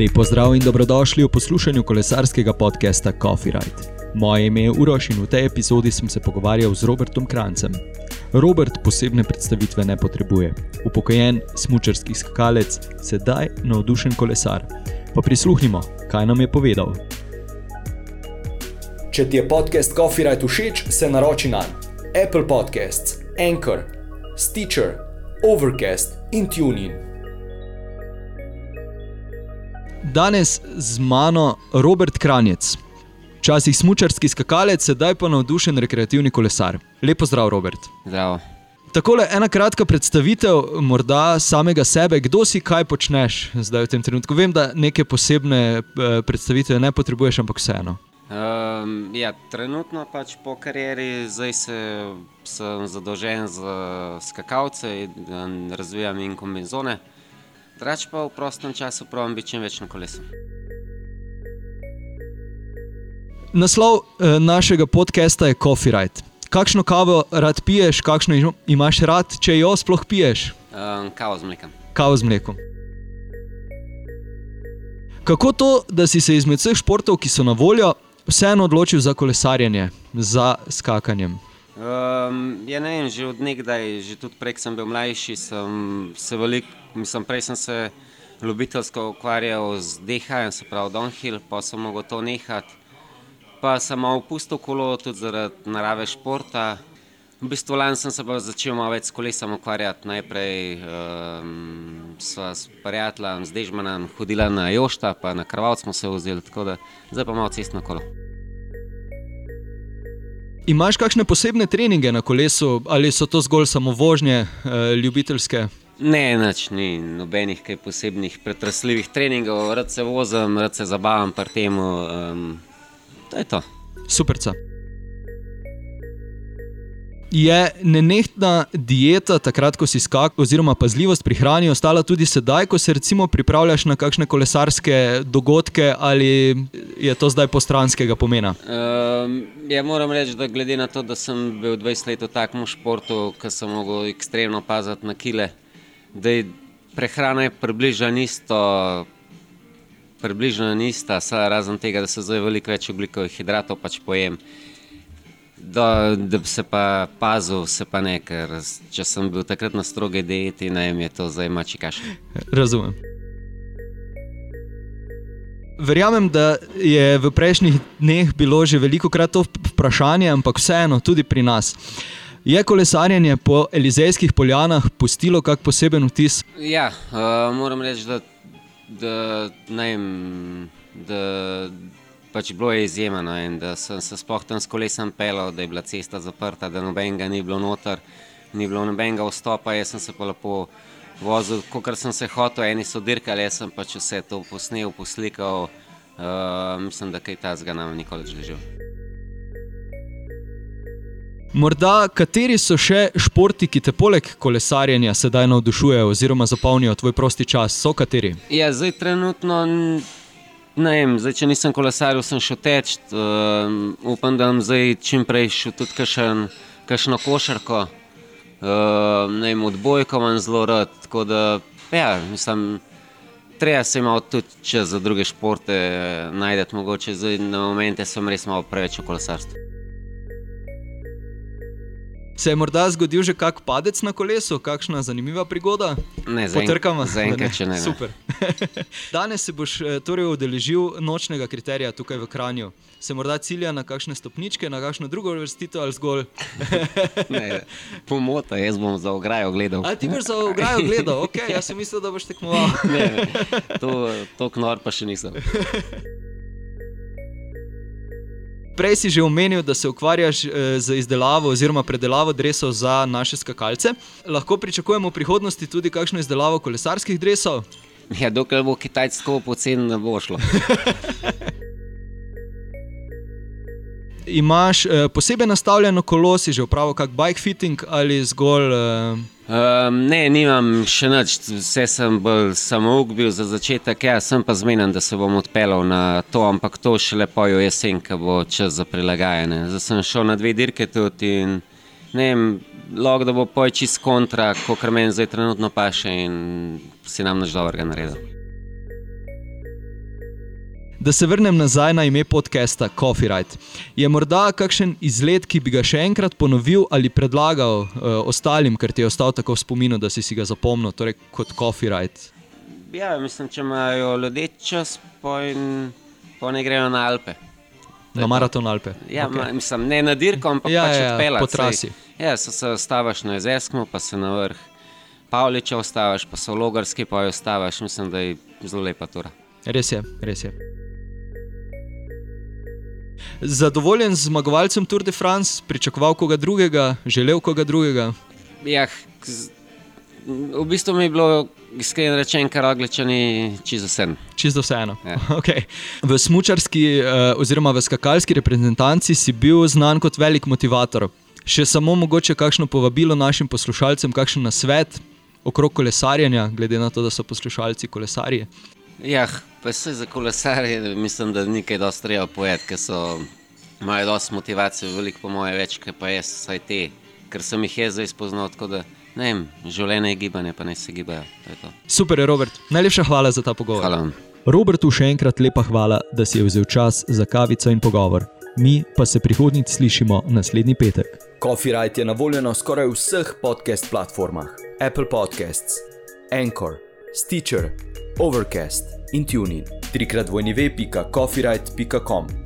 Lepo zdrav in dobrodošli v poslušanju kolesarskega podcasta Coffee Ride. Moje ime je Uroš in v tej epizodi sem se pogovarjal z Robertom Krancem. Robert posebne predstavitve ne potrebuje. Upokojen smočarski skakalec, sedaj navdušen kolesar. Pa prisluhnimo, kaj nam je povedal. Če ti je podcast Coffee Ride všeč, se naroči na Apple Podcasts, Anchor, Stitcher, Overcast in TuneIn. Danes z mano Robert Kranjec, včasih smočarski skakalec, sedaj pa navdušen rekreativni kolesar. Lepo zdrav, Robert. Zdravo. Takole ena kratka predstavitev, morda samega sebe, kdo si, kaj počneš zdaj v tem trenutku. Vem, da neke posebne eh, predstavitve ne potrebuješ, ampak vseeno. Um, ja, trenutno pač po karieri zdaj se, sem zadolžen za skakalce in razvijam in kombinezone. Drugač pa v prostem času pravim biti čim več na kolesu. Naslov eh, našega podcasta je Coffee Ride. Kakšno kavo rad piješ, kakšno im- imaš rad, če jo sploh piješ? Um, kavo z mlekom. Kavo z mlekom. Kako to, da si se izmed vseh športov, ki so na voljo, vseeno odločil za kolesarjenje, za skakanjem? Um, ja, ne vem, že od nekdaj, že tudi prej, sem bil mlajši, sem se veliko, mislim, prej sem se ljubiteljsko ukvarjal z DH, se pravi downhill, pa sem mogel to nehati. Pa sem malo opustil kolo, tudi zaradi narave športa. V bistvu lani sem se pa začel malo več s kolesom ukvarjati. Najprej um, sva s prijateljem, z Dežmanom hodila na Jošta, pa na Krvavc smo se vzeli, tako da zdaj pa malo cestno kolo. Imaš kakšne posebne treninge na kolesu, ali so to zgolj samo vožnje, eh, ljubiteljske? Ne, nič ni nobenih kaj posebnih pretresljivih treningov, rad se vozim, rad se zabavam pri tem. Um, to je to. Superca. Je nenehtna dieta, takrat, ko si skakal, oziroma pazljivost pri hrani, ostala tudi sedaj, ko se recimo pripravljaš na kakšne kolesarske dogodke, ali je to zdaj postranskega pomena? Um, ja, moram reči, da glede na to, da sem bil 20 let v takem športu, ki sem mogel ekstremno paziti na kile, da je prehrana približno isto. Približno ista, saj razen tega, da se zdaj veliko več oglikovih hidratov pač pojem. Da, da bi se pa pazil, se pa ne, ker če sem bil takrat na stroge dieti, ne vem, je to zdaj mači kaš. Razumem. Verjamem, da je v prejšnjih dneh bilo že veliko krat to vprašanje, ampak vseeno, tudi pri nas. Je kolesarjenje po Elizejskih poljanah pustilo kak poseben vtis? Ja, uh, moram reči, da, da, ne vem, da pač bilo je izjemno in da sem se sploh tam s kolesom pelal, da je bila cesta zaprta, da nobenega ni bilo noter, ni bilo nobenega vstopa, jaz sem se pa lepo vozil, kot sem se hotel, eni so dirkali, jaz sem pač vse to posnel, poslikal. Uh, mislim, da kaj tazga nam nikoli več ležal. Morda kateri so še športi, ki te poleg kolesarjenja sedaj navdušujejo oziroma zapolnijo tvoj prosti čas? So kateri? Ja, zdaj trenutno, ne vem, zdaj, če nisem kolesaril, sem šel teč. Uh, upam, da bom zdaj čim prej šel tudi kakšen, kakšno košarko. Uh, ne vem, odbojko imam zelo rad. Tako da, ja, mislim, treba se malo tudi čas za druge športe eh, najti. Mogoče zdaj na momente sem res malo preveč v kolesarstvu. Se je morda zgodil že kak padec na kolesu, kakšna zanimiva prigoda? Ne, zaen- Potrkamo. Zaenkrat, če ne. ne. Super. Danes se boš eh, torej udeležil nočnega kriterija tukaj v Kranju. Se morda cilja na kakšne stopničke, na kakšno drugo vrstitev ali zgolj. ne. Pomota, jaz bom za ograjo gledal. A ti boš za ograjo gledal, ok, jaz sem mislil, da boš tekmoval. Ne, ne. To, to knor pa še nisem. Prej si že omenil, da se ukvarjaš eh, z izdelavo oziroma predelavo dresov za naše skakalce. Lahko pričakujemo v prihodnosti tudi kakšno izdelavo kolesarskih dresov. Ja, dokler bo Kitajc tako poceni, ne bo šlo. Imaš eh, posebej nastavljeno kolo, si že upravil kak bike fitting ali zgolj. Eh, Um, ne, nimam še nič, vse sem bolj samouk bil za začetek, ja, sem pa zmeden, da se bom odpeljal na to, ampak to šele pojo jesen, ko bo čas za prilagajanje. Zdaj sem šel na dve dirke tudi in ne vem, lahko da bo poj čist kontra, kot meni zdaj trenutno paše in si nam naš dobrega naredil. Da se vrnem nazaj na ime podcasta Copyright. Je morda kakšen izlet, ki bi ga še enkrat ponovil ali predlagal uh, ostalim, ker ti je ostal tako v spominu, da si, si ga zapomnil, torej kot Copyright? Ja, mislim, če imajo ljudje čas, pa ne grejo na Alpe. Na maraton Alpe. Ja, okay. ma, mislim, ne na dirko, ampak Ja, pač ja, ja, odpeljati. po trasi. Saj, Ja, so se ostavaš na Jezerskem, pa se na vrh Pavliča ostavaš, pa se v Logarski pa jo ostavaš. Mislim, da je zelo lepa tura. Res je, res je. Zadovoljen z zmagovalcem Tour de France, pričakoval koga drugega, želel koga drugega. Ja, v bistvu mi je bilo iskreno rečeno, kar ogličani čisto vse. Čisto vseeno. Ja. Okay. V smučarski uh, oziroma v skakalski reprezentanci si bil znan kot velik motivator. Še samo mogoče kakšno povabilo našim poslušalcem, kakšen nasvet okrog kolesarjenja, glede na to, da so poslušalci kolesarji. Ja, pa se za kolesarje mislim, da ni kaj dosti treba povedati, ker so, imajo dosti motivacije, veliko po moje več, kot pa jaz, vsaj te, ker sem jih jaz zdaj spoznal. Tako da, ne vem, življenje je gibanje, pa naj se gibajo. to je to. Super, je, Robert. Najlepša hvala za ta pogovor. Hvala vam. Robertu še enkrat lepa hvala, da si je vzel čas za kavico in pogovor. Mi pa se prihodnjič slišimo naslednji petek. Copyright je na voljo na skoraj vseh podcast platformah: Apple Podcasts, Anchor, Stitcher, Overcast in Tuning. Trikrat vojni ve.copyright.com.